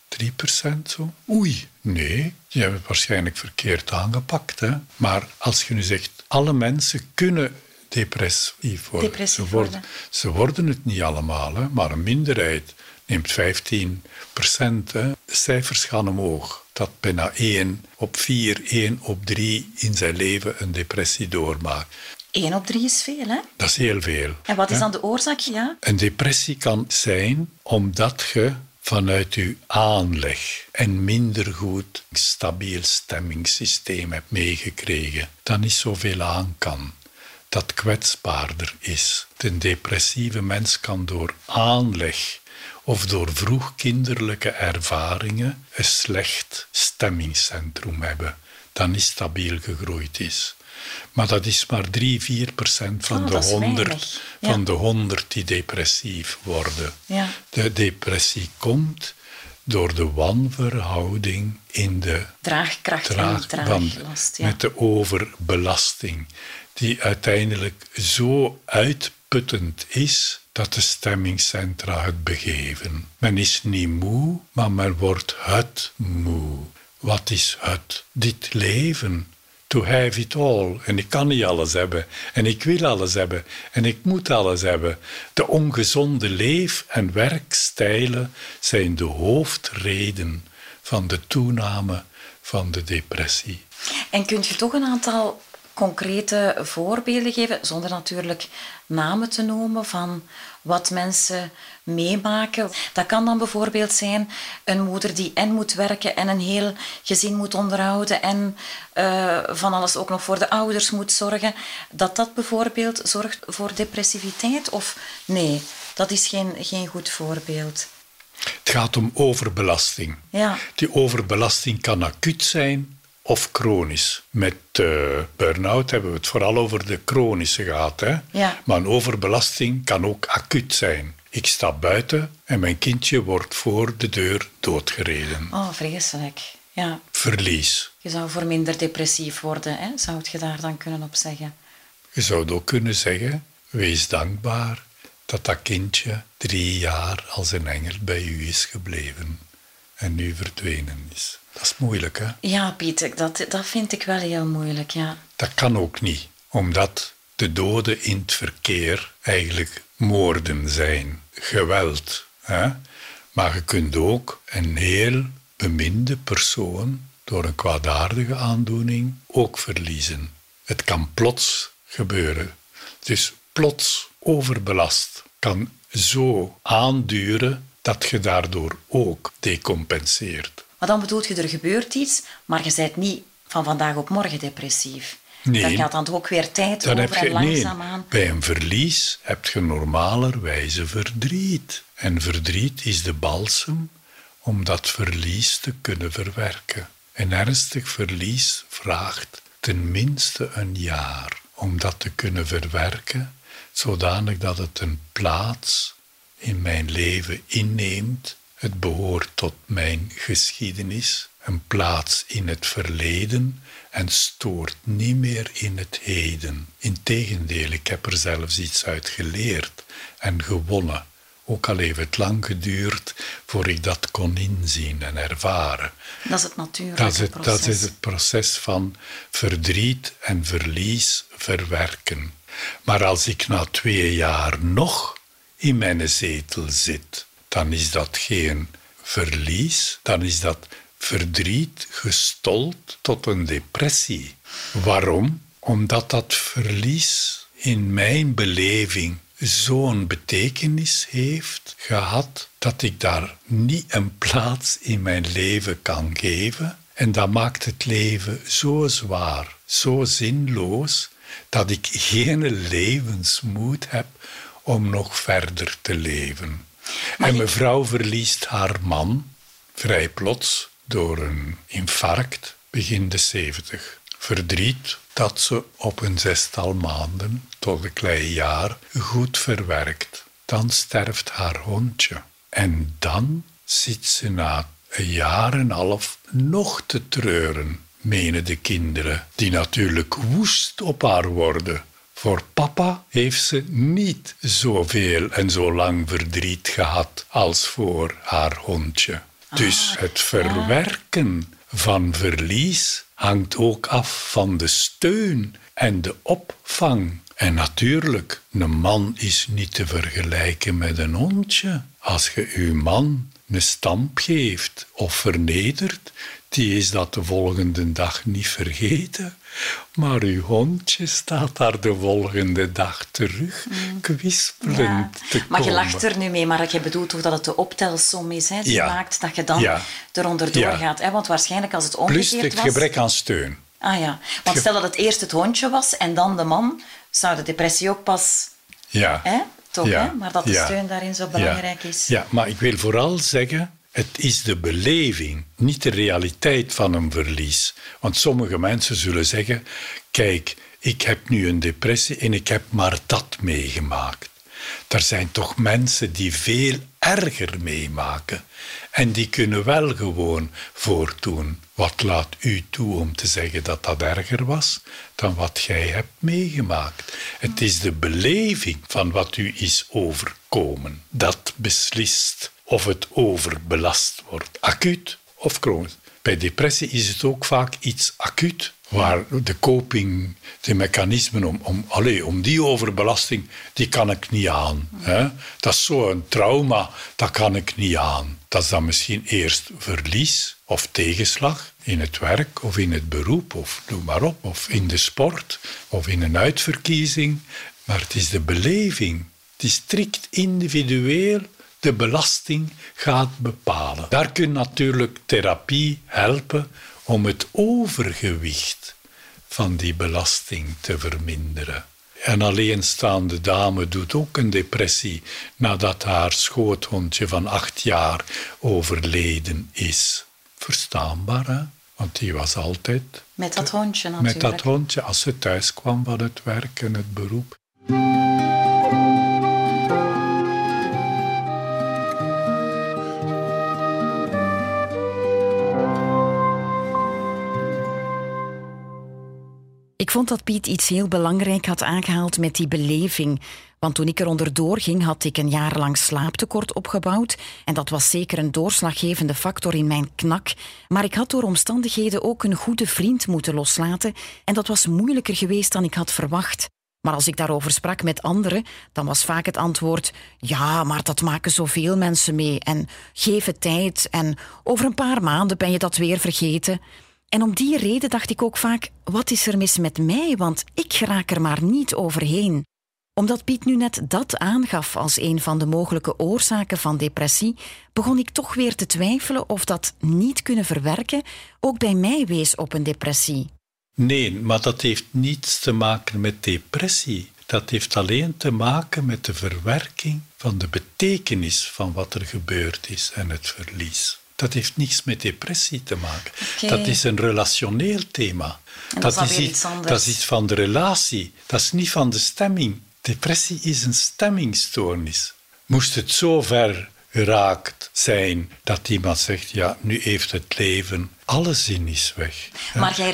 3% zo? Oei, nee, je hebt het waarschijnlijk verkeerd aangepakt. Hè? Maar als je nu zegt, alle mensen kunnen depressief worden. Depressief ze, worden worden. ze worden het niet allemaal, hè? maar een minderheid neemt 15 procent. De cijfers gaan omhoog. Dat bijna 1 op 4, 1 op 3 in zijn leven een depressie doormaakt. 1 op 3 is veel, hè? Dat is heel veel. En wat is hè? dan de oorzaak? Ja? Een depressie kan zijn omdat je vanuit uw aanleg een minder goed stabiel stemmingssysteem hebt meegekregen, dan niet zoveel aan kan. Dat kwetsbaarder is. De depressieve mens kan door aanleg of door vroegkinderlijke ervaringen een slecht stemmingscentrum hebben dat niet stabiel gegroeid is. Maar dat is maar 3, 4 procent van, Oh, de dat is 100, weinig. Ja. van de 100 die depressief worden. Ja. De depressie komt door de wanverhouding in de Draagkracht draag- en van- draaglast. Ja. met de overbelasting, die uiteindelijk zo uitputtend is dat de stemmingscentra het begeven. Men is niet moe, maar men wordt het moe. Wat is het? Dit leven. To have it all. En ik kan niet alles hebben. En ik wil alles hebben. En ik moet alles hebben. De ongezonde leef- en werkstijlen zijn de hoofdreden van de toename van de depressie. En kunt je toch een aantal concrete voorbeelden geven, zonder natuurlijk namen te noemen van wat mensen meemaken? Dat kan dan bijvoorbeeld zijn een moeder die en moet werken en een heel gezin moet onderhouden en eh, van alles ook nog voor de ouders moet zorgen. Dat dat bijvoorbeeld zorgt voor depressiviteit? Of nee, dat is geen, geen goed voorbeeld. Het gaat om overbelasting. Ja. Die overbelasting kan acuut zijn of chronisch. Met eh burn-out hebben we het vooral over de chronische gehad. Hè? Ja. Maar een overbelasting kan ook acuut zijn. Ik sta buiten en mijn kindje wordt voor de deur doodgereden. Oh, vreselijk. Ja. Verlies. Je zou voor minder depressief worden, hè? zou het je daar dan kunnen op zeggen? Je zou ook kunnen zeggen, wees dankbaar dat dat kindje drie jaar als een engel bij u is gebleven en nu verdwenen is. Dat is moeilijk, hè? Ja, Piet, dat, dat vind ik wel heel moeilijk, ja. Dat kan ook niet, omdat de doden in het verkeer eigenlijk moorden zijn, geweld. Hè? Maar je kunt ook een heel beminde persoon door een kwaadaardige aandoening ook verliezen. Het kan plots gebeuren. Dus plots overbelast kan zo aanduren dat je daardoor ook decompenseert. Maar dan bedoelt je, er gebeurt iets, maar je bent niet van vandaag op morgen depressief. Nee. Daar gaat dan ook weer tijd Dan over heb je, en nee, langzaamaan. bij een verlies heb je normalerwijze verdriet. En verdriet is de balsem om dat verlies te kunnen verwerken. Een ernstig verlies vraagt ten minste een jaar om dat te kunnen verwerken, zodanig dat het een plaats in mijn leven inneemt. Het behoort tot mijn geschiedenis, een plaats in het verleden en stoort niet meer in het heden. Integendeel, ik heb er zelfs iets uit geleerd en gewonnen. Ook al heeft het lang geduurd voor ik dat kon inzien en ervaren. Dat is het natuurlijke Dat is het, proces. dat is het proces van verdriet en verlies verwerken. Maar als ik na twee jaar nog in mijn zetel zit, dan is dat geen verlies, dan is dat verdriet gestold tot een depressie. Waarom? Omdat dat verlies in mijn beleving zo'n betekenis heeft gehad dat ik daar niet een plaats in mijn leven kan geven. En dat maakt het leven zo zwaar, zo zinloos, dat ik geen levensmoed heb om nog verder te leven. En mevrouw verliest haar man vrij plots door een infarct begin de zeventig. Verdriet dat ze op een zestal maanden tot een klein jaar goed verwerkt. Dan sterft haar hondje. En dan zit ze na een jaar en een half nog te treuren, menen de kinderen, die natuurlijk woest op haar worden. Voor papa heeft ze niet zoveel en zo lang verdriet gehad als voor haar hondje. Dus het verwerken van verlies hangt ook af van de steun en de opvang. En natuurlijk, een man is niet te vergelijken met een hondje. Als je uw man een stamp geeft of vernedert, die is dat de volgende dag niet vergeten. Maar uw hondje staat daar de volgende dag terug, mm. kwispelend ja. te Maar je lacht er nu mee, maar je bedoelt toch dat het de optelsom is, hè, die maakt dat je dan ja. eronder doorgaat. Hè? Want waarschijnlijk als het omgekeerd was... Plus het gebrek aan steun. Ah ja, want stel dat het eerst het hondje was en dan de man, zou de depressie ook pas... Ja. Hè? Toch, hè? Maar dat de steun daarin zo belangrijk is. Ja, maar ik wil vooral zeggen het is de beleving, niet de realiteit van een verlies. Want sommige mensen zullen zeggen: Kijk, ik heb nu een depressie en ik heb maar dat meegemaakt. Er zijn toch mensen die veel erger meemaken. En die kunnen wel gewoon voortdoen. Wat laat u toe om te zeggen dat dat erger was dan wat jij hebt meegemaakt? Het is de beleving van wat u is overkomen dat beslist of het overbelast wordt, acuut of chronisch. Bij depressie is het ook vaak iets acuut, waar de coping, de mechanismen om, om, om die overbelasting, die kan ik niet aan. Hè? Dat is zo'n trauma, dat kan ik niet aan. Dat is dan misschien eerst verlies of tegenslag in het werk of in het beroep, of noem maar op, of in de sport of in een uitverkiezing. Maar het is de beleving, die strikt individueel de belasting gaat bepalen. Daar kan natuurlijk therapie helpen om het overgewicht van die belasting te verminderen. Een alleenstaande dame doet ook een depressie nadat haar schoothondje van acht jaar overleden is. Verstaanbaar, hè? Want die was altijd... Met dat hondje natuurlijk. Met dat hondje, als ze thuis kwam van het werk en het beroep. Ik vond dat Piet iets heel belangrijk had aangehaald met die beleving. Want toen ik er onderdoor ging, had ik een jaar lang slaaptekort opgebouwd. En dat was zeker een doorslaggevende factor in mijn knak. Maar ik had door omstandigheden ook een goede vriend moeten loslaten. En dat was moeilijker geweest dan ik had verwacht. Maar als ik daarover sprak met anderen, dan was vaak het antwoord: ja, maar dat maken zoveel mensen mee. En geef het tijd. En over een paar maanden ben je dat weer vergeten. En om die reden dacht ik ook vaak: wat is er mis met mij? Want ik raak er maar niet overheen. Omdat Piet nu net dat aangaf als een van de mogelijke oorzaken van depressie, begon ik toch weer te twijfelen of dat niet kunnen verwerken ook bij mij wees op een depressie. Nee, maar dat heeft niets te maken met depressie. Dat heeft alleen te maken met de verwerking van de betekenis van wat er gebeurd is en het verlies. Dat heeft niets met depressie te maken. Dat is een relationeel thema. dat, dat is, iets, dat is iets van de relatie. Dat is niet van de stemming. Depressie is een stemmingstoornis. Moest het zo ver geraakt zijn dat iemand zegt: Ja, nu heeft het leven alle zin is weg.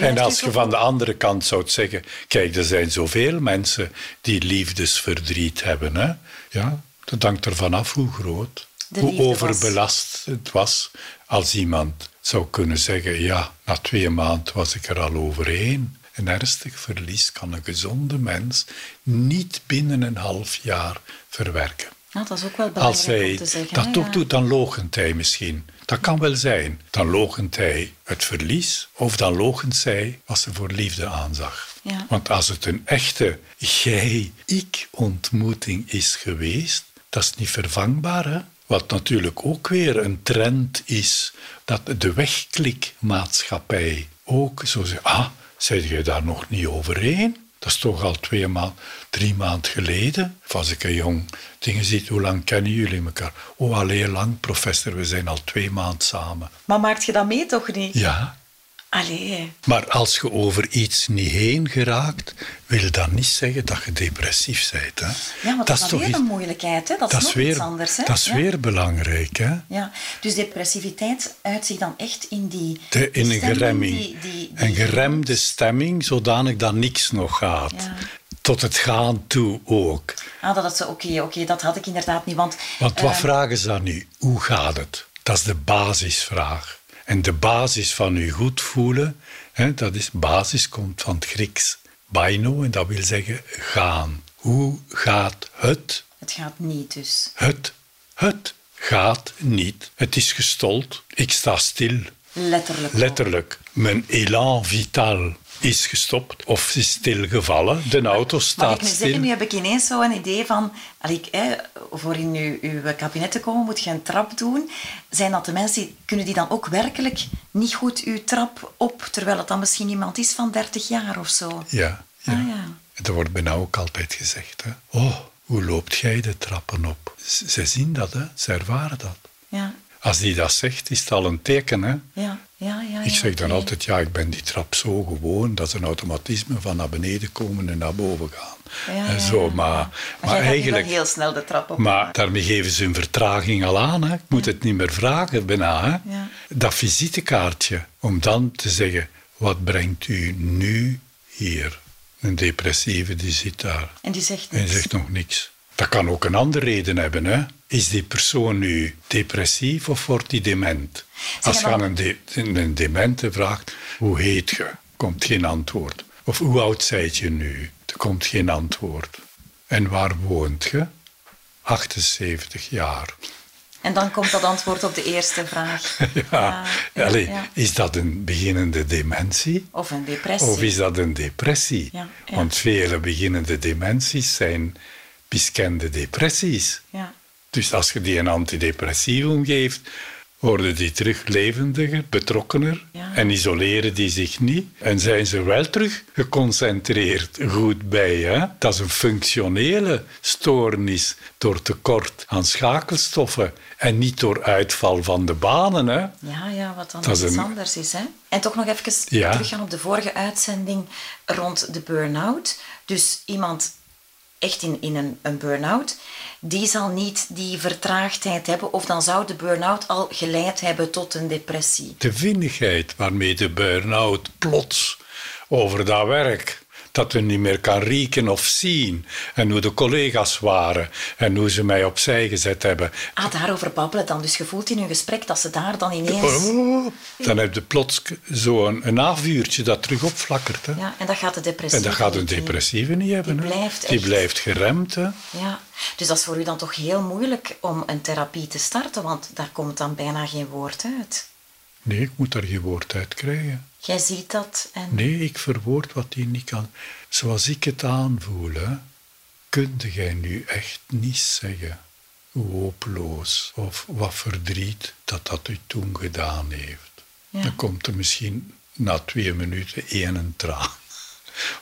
en als je van de andere kant zou zeggen: Kijk, er zijn zoveel mensen die liefdesverdriet hebben. Hè? Ja, dat hangt ervan af hoe groot hoe overbelast het was als iemand zou kunnen zeggen: Ja, na twee maanden was ik er al overheen. Een ernstig verlies kan een gezonde mens niet binnen een half jaar verwerken. Nou, dat is ook wel belangrijk Als hij te zeggen, dat toch doet, dan logent hij misschien. Dat kan wel zijn. Dan logent hij het verlies of dan logent zij wat ze voor liefde aanzag. Ja. Want als het een echte jij-ik-ontmoeting is geweest, dat is niet vervangbaar. Hè? Wat natuurlijk ook weer een trend is, dat de wegklikmaatschappij ook zo zegt, ah, zijn je daar nog niet overheen? Dat is toch al twee maanden, drie maanden geleden. Of als ik een jong dingen zie, hoe lang kennen jullie elkaar? Oh, al heel lang, professor, we zijn al twee maanden samen. Maar maakt je dat mee toch niet? Ja, Allee. Maar als je over iets niet heen geraakt, wil dat niet zeggen dat je depressief bent. Hè? Ja, maar dat, is toch weer een moeilijkheid. Hè? Dat, is nog weer, iets anders. Hè? Dat is weer belangrijk. Hè? Ja. Dus depressiviteit uit zich dan echt in die... De, in een geremming. Die, die, een geremde stemming, zodanig dat niks nog gaat. Ja. Tot het gaan toe ook. Ah, dat is oké, oké, dat had ik inderdaad niet. Want, want wat uh, vragen ze dan nu? Hoe gaat het? Dat is de basisvraag. En de basis van je goed voelen, hè, dat is basis komt van het Grieks baino en dat wil zeggen gaan. Hoe gaat het? Het gaat niet dus. Het, het gaat niet. Het is gestold. Ik sta stil. Letterlijk. Letterlijk. Mijn élan vital is gestopt of is stilgevallen. De auto staat ik nu stil. zeggen, nu heb ik ineens zo een idee van... ik, voor in uw, uw kabinet te komen moet je een trap doen. Zijn dat de mensen, die, kunnen die dan ook werkelijk niet goed uw trap op, terwijl het dan misschien iemand is van 30 jaar of zo? Ja, ja. Ah, ja. Dat wordt bijna ook altijd gezegd. Hè. Oh, hoe loopt jij de trappen op? Z- Zij zien dat, hè. ze ervaren dat. Ja, Als die dat zegt, is het al een teken. Hè. ja, ja. ja Ik zeg dan altijd, ja, ik ben die trap zo gewoon. Dat is een automatisme van naar beneden komen en naar boven gaan. Ja, en zo, maar, maar, eigenlijk... heel snel de trap op. Maar daarmee geven ze hun vertraging al aan. Hè. Ik moet het niet meer vragen, bijna. Hè. Dat visitekaartje, om dan te zeggen, wat brengt u nu hier? Een depressieve, die zit daar. En die zegt En zegt nog niks. Dat kan ook een andere reden hebben. Hè? Is die persoon nu depressief of wordt die dement? Als je aan een, de, een demente vraagt, hoe heet je? Komt geen antwoord. Of hoe oud zijt je nu? Er komt geen antwoord. En waar woont je? 78 jaar. En dan komt dat antwoord op de eerste vraag. Ja. ja, Allee, ja. Is dat een beginnende dementie? Of een depressie. Of is dat een depressie? Ja. Want vele beginnende dementies zijn miskende depressies. Ja. Dus als je die een antidepressivum geeft, worden die terug levendiger, betrokkener Ja. en isoleren die zich niet. En zijn ze wel terug geconcentreerd, goed bij. Hè? Dat is een functionele stoornis door tekort aan schakelstoffen en niet door uitval van de banen. Hè? Ja, ja, wat dan iets een- anders is. Hè? En toch nog even Ja. teruggaan op de vorige uitzending rond de burn-out. Dus iemand echt in, in een, een burn-out, die zal niet die vertraagdheid hebben, of dan zou de burn-out al geleid hebben tot een depressie. De vinnigheid waarmee de burn-out plots over dat werk, dat we niet meer kan rieken of zien, en hoe de collega's waren, en hoe ze mij opzij gezet hebben. Ah, daarover babbelen dan. Dus je voelt in een gesprek dat ze daar dan ineens... Oh, dan heb je plots zo'n een navuurtje dat terug opflakkert. Hè. Ja, en dat gaat de depressie En dat gaat een depressieve niet hebben. Die hè. blijft Die blijft geremd. Hè. Ja, dus dat is voor u dan toch heel moeilijk om een therapie te starten, want daar komt dan bijna geen woord uit. Nee, ik moet daar geen woord uit krijgen. Jij ziet dat en... Nee, ik verwoord wat hij niet kan. Zoals ik het aanvoel, hè, kunde jij nu echt niet zeggen hoe hopeloos of wat verdriet dat dat u toen gedaan heeft. Ja. Dan komt er misschien na twee minuten één een traan.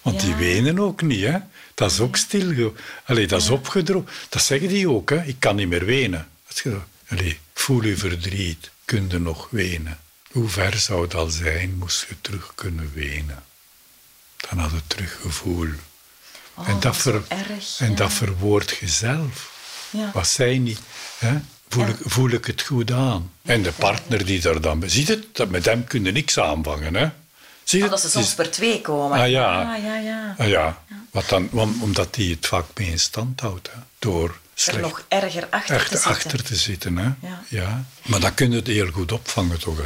Want die Ja. wenen ook niet, hè. Dat is ook stil. Allee, dat is opgedroogd. Dat zeggen die ook, hè. Ik kan niet meer wenen. Allee, voel je verdriet. Kun je nog wenen? Hoe ver zou het al zijn, moest je terug kunnen wenen? Dan had je terug gevoel. Oh, en dat, ver, erg, en ja. dat verwoord je zelf. Ja. Wat zij niet. Hè? Voel, Ja. ik, voel ik het goed aan? En de partner die daar dan... Ziet het? Dat met hem kun je niks aanvangen. Hè? Zie je Oh, dat het? ze soms Het per twee komen. Ah, ja. Ah, ja, ja. ah, ja. Wat dan, om- omdat hij het vaak mee in stand houdt. Hè? Door Er nog erger achter echt te zitten. achter te zitten. Hè? Ja. Maar dat kun je het heel goed opvangen, toch?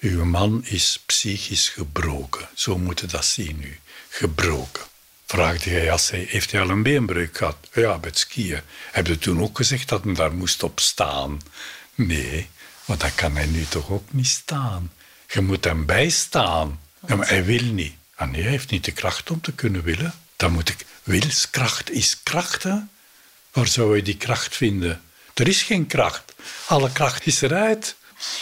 Uw man is psychisch gebroken. Zo moet je dat zien nu. Gebroken. Vraagde hij, als hij, heeft hij al een beenbreuk gehad? Ja, bij het skiën. Heb je toen ook gezegd dat hij daar moest op staan? Nee, want dan kan hij nu toch ook niet staan. Je moet hem bijstaan. Ja, maar hij wil niet. Ah nee, hij heeft niet de kracht om te kunnen willen. Dan moet ik... Wilskracht is kracht, hè? Waar zou je die kracht vinden? Er is geen kracht. Alle kracht is eruit.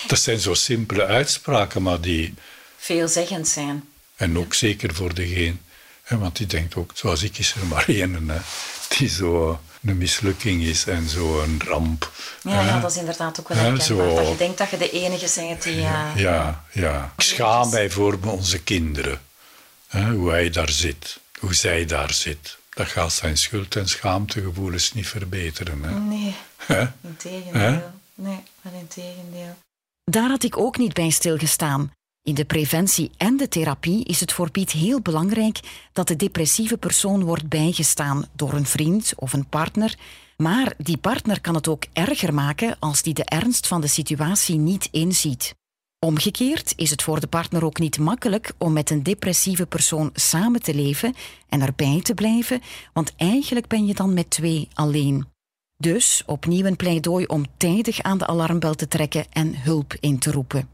Dat zijn zo simpele uitspraken, maar die... Veelzeggend zijn. En ook zeker voor degene... Hè, want die denkt ook, zoals ik is er maar één, die zo een mislukking is en zo een ramp. Ja, ja, dat is inderdaad ook wel Ja, herkenbaar. Dat je denkt dat je de enige bent die... eh, Ja, ja. Ik schaam mij voor onze kinderen. Hè, hoe hij daar zit, hoe zij daar zit. Dat gaat zijn schuld- en schaamtegevoelens niet verbeteren. Hè. Nee, Hè? in Hè? tegendeel. Nee, maar in tegendeel. Daar had ik ook niet bij stilgestaan. In de preventie en de therapie is het voor Piet heel belangrijk dat de depressieve persoon wordt bijgestaan door een vriend of een partner. Maar die partner kan het ook erger maken als die de ernst van de situatie niet inziet. Omgekeerd is het voor de partner ook niet makkelijk om met een depressieve persoon samen te leven en erbij te blijven, want eigenlijk ben je dan met twee alleen. Dus opnieuw een pleidooi om tijdig aan de alarmbel te trekken en hulp in te roepen.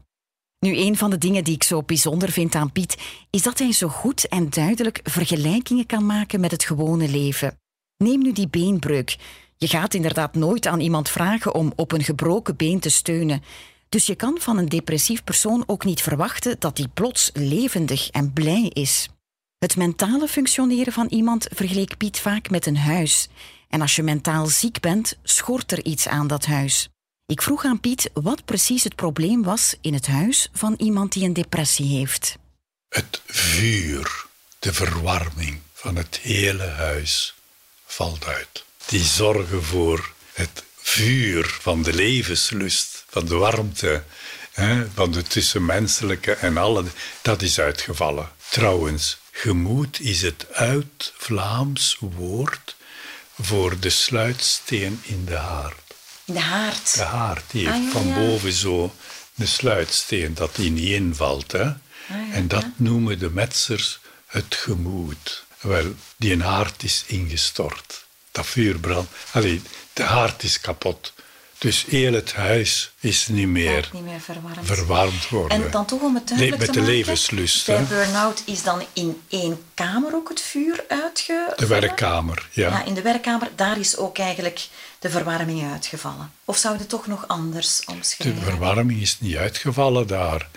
Nu, een van de dingen die ik zo bijzonder vind aan Piet, is dat hij zo goed en duidelijk vergelijkingen kan maken met het gewone leven. Neem nu die beenbreuk. Je gaat inderdaad nooit aan iemand vragen om op een gebroken been te steunen. Dus je kan van een depressief persoon ook niet verwachten dat hij plots levendig en blij is. Het mentale functioneren van iemand vergeleek Piet vaak met een huis. En als je mentaal ziek bent, schort er iets aan dat huis. Ik vroeg aan Piet wat precies het probleem was in het huis van iemand die een depressie heeft. Het vuur, de verwarming van het hele huis valt uit. Die zorgen voor het vuur van de levenslust, van de warmte, hè, van de tussenmenselijke en alle, dat is uitgevallen. Trouwens, gemoed is het uit-Vlaams woord voor de sluitsteen in de haard. De haard? De haard, die heeft ah, van boven zo een sluitsteen dat die niet invalt. Hè? Ah, en dat noemen de metsers het gemoed. Wel, die haard is ingestort. Dat vuur brandt. Allee, de haard is kapot. Dus heel het huis is niet meer, niet meer verwarmd. verwarmd worden. En dan toch om het duidelijk nee, met te de levenslust. Bij burn-out is dan in één kamer ook het vuur uitgevallen? De werkkamer, ja. ja. In de werkkamer, daar is ook eigenlijk de verwarming uitgevallen. Of zou je het toch nog anders omschrijven? De verwarming is niet uitgevallen daar.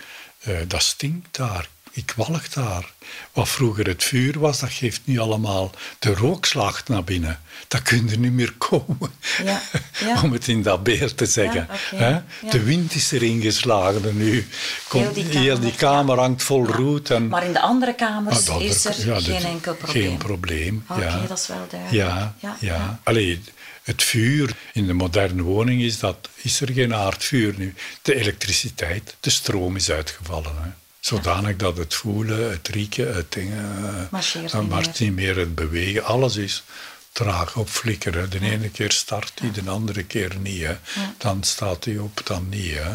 Uh, dat stinkt daar ik walg daar. Wat vroeger het vuur was, dat geeft nu allemaal de rookslag naar binnen. Dat kun je niet meer komen, ja, ja. om het in dat beeld te zeggen. Ja, De wind is erin geslagen nu. Komt, heel die kamer, hangt vol roet. En, maar in de andere kamers ah, is er geen enkel probleem? Geen probleem, Oké, dat is wel duidelijk. Ja, ja. Allee, het vuur in de moderne woning is, dat, is er geen aardvuur nu. De elektriciteit, de stroom is uitgevallen. Hè. Zodanig dat het voelen, het rieken, het dingen, eh, marcheert niet, meer. niet meer. Het bewegen, alles is traag op flikkeren. De ene keer start hij, de andere keer niet. Hè. Dan staat hij op, dan niet. Hè.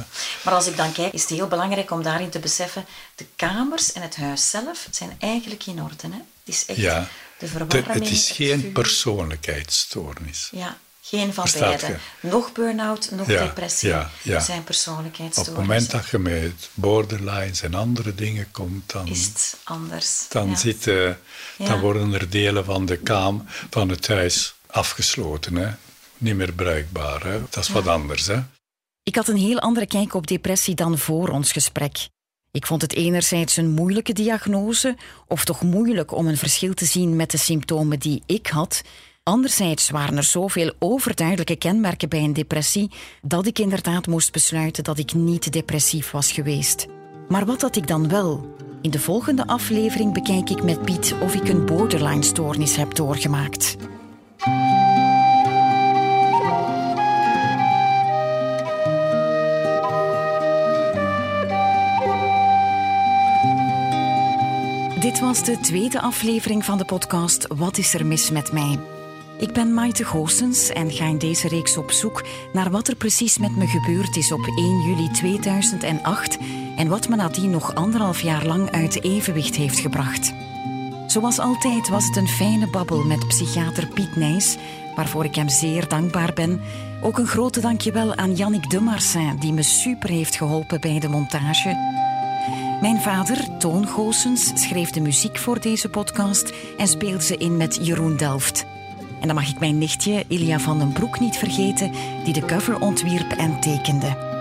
Maar als ik dan kijk, is het heel belangrijk om daarin te beseffen... de kamers en het huis zelf zijn eigenlijk in orde. Hè? Het is echt ja, de verwarming... het is geen persoonlijkheidsstoornis. Ja, geen van beide. Nog burn-out, nog depressie ja, ja. zijn persoonlijkheidsstoornissen. Op het moment dat je met borderlines en andere dingen komt, dan... Is het anders. Dan, zitten, dan worden er delen van de kaam, van het huis, afgesloten. Hè? Niet meer bruikbaar. Hè? Dat is wat anders. Hè? Ik had een heel andere kijk op depressie dan voor ons gesprek. Ik vond het enerzijds een moeilijke diagnose, of toch moeilijk om een verschil te zien met de symptomen die ik had... Anderzijds waren er zoveel overduidelijke kenmerken bij een depressie dat ik inderdaad moest besluiten dat ik niet depressief was geweest. Maar wat had ik dan wel? In de volgende aflevering bekijk ik met Piet of ik een borderline-stoornis heb doorgemaakt. Dit was de tweede aflevering van de podcast Wat is er mis met mij? Ik ben Maite Goossens en ga in deze reeks op zoek naar wat er precies met me gebeurd is op 1 juli 2008 en wat me nadien nog anderhalf jaar lang uit evenwicht heeft gebracht. Zoals altijd was het een fijne babbel met psychiater Piet Nijs, waarvoor ik hem zeer dankbaar ben. Ook een grote dankjewel aan Yannick Demarsin, die me super heeft geholpen bij de montage. Mijn vader, Toon Goossens, schreef de muziek voor deze podcast en speelde ze in met Jeroen Delft. En dan mag ik mijn nichtje Ilia van den Broek niet vergeten, die de cover ontwierp en tekende.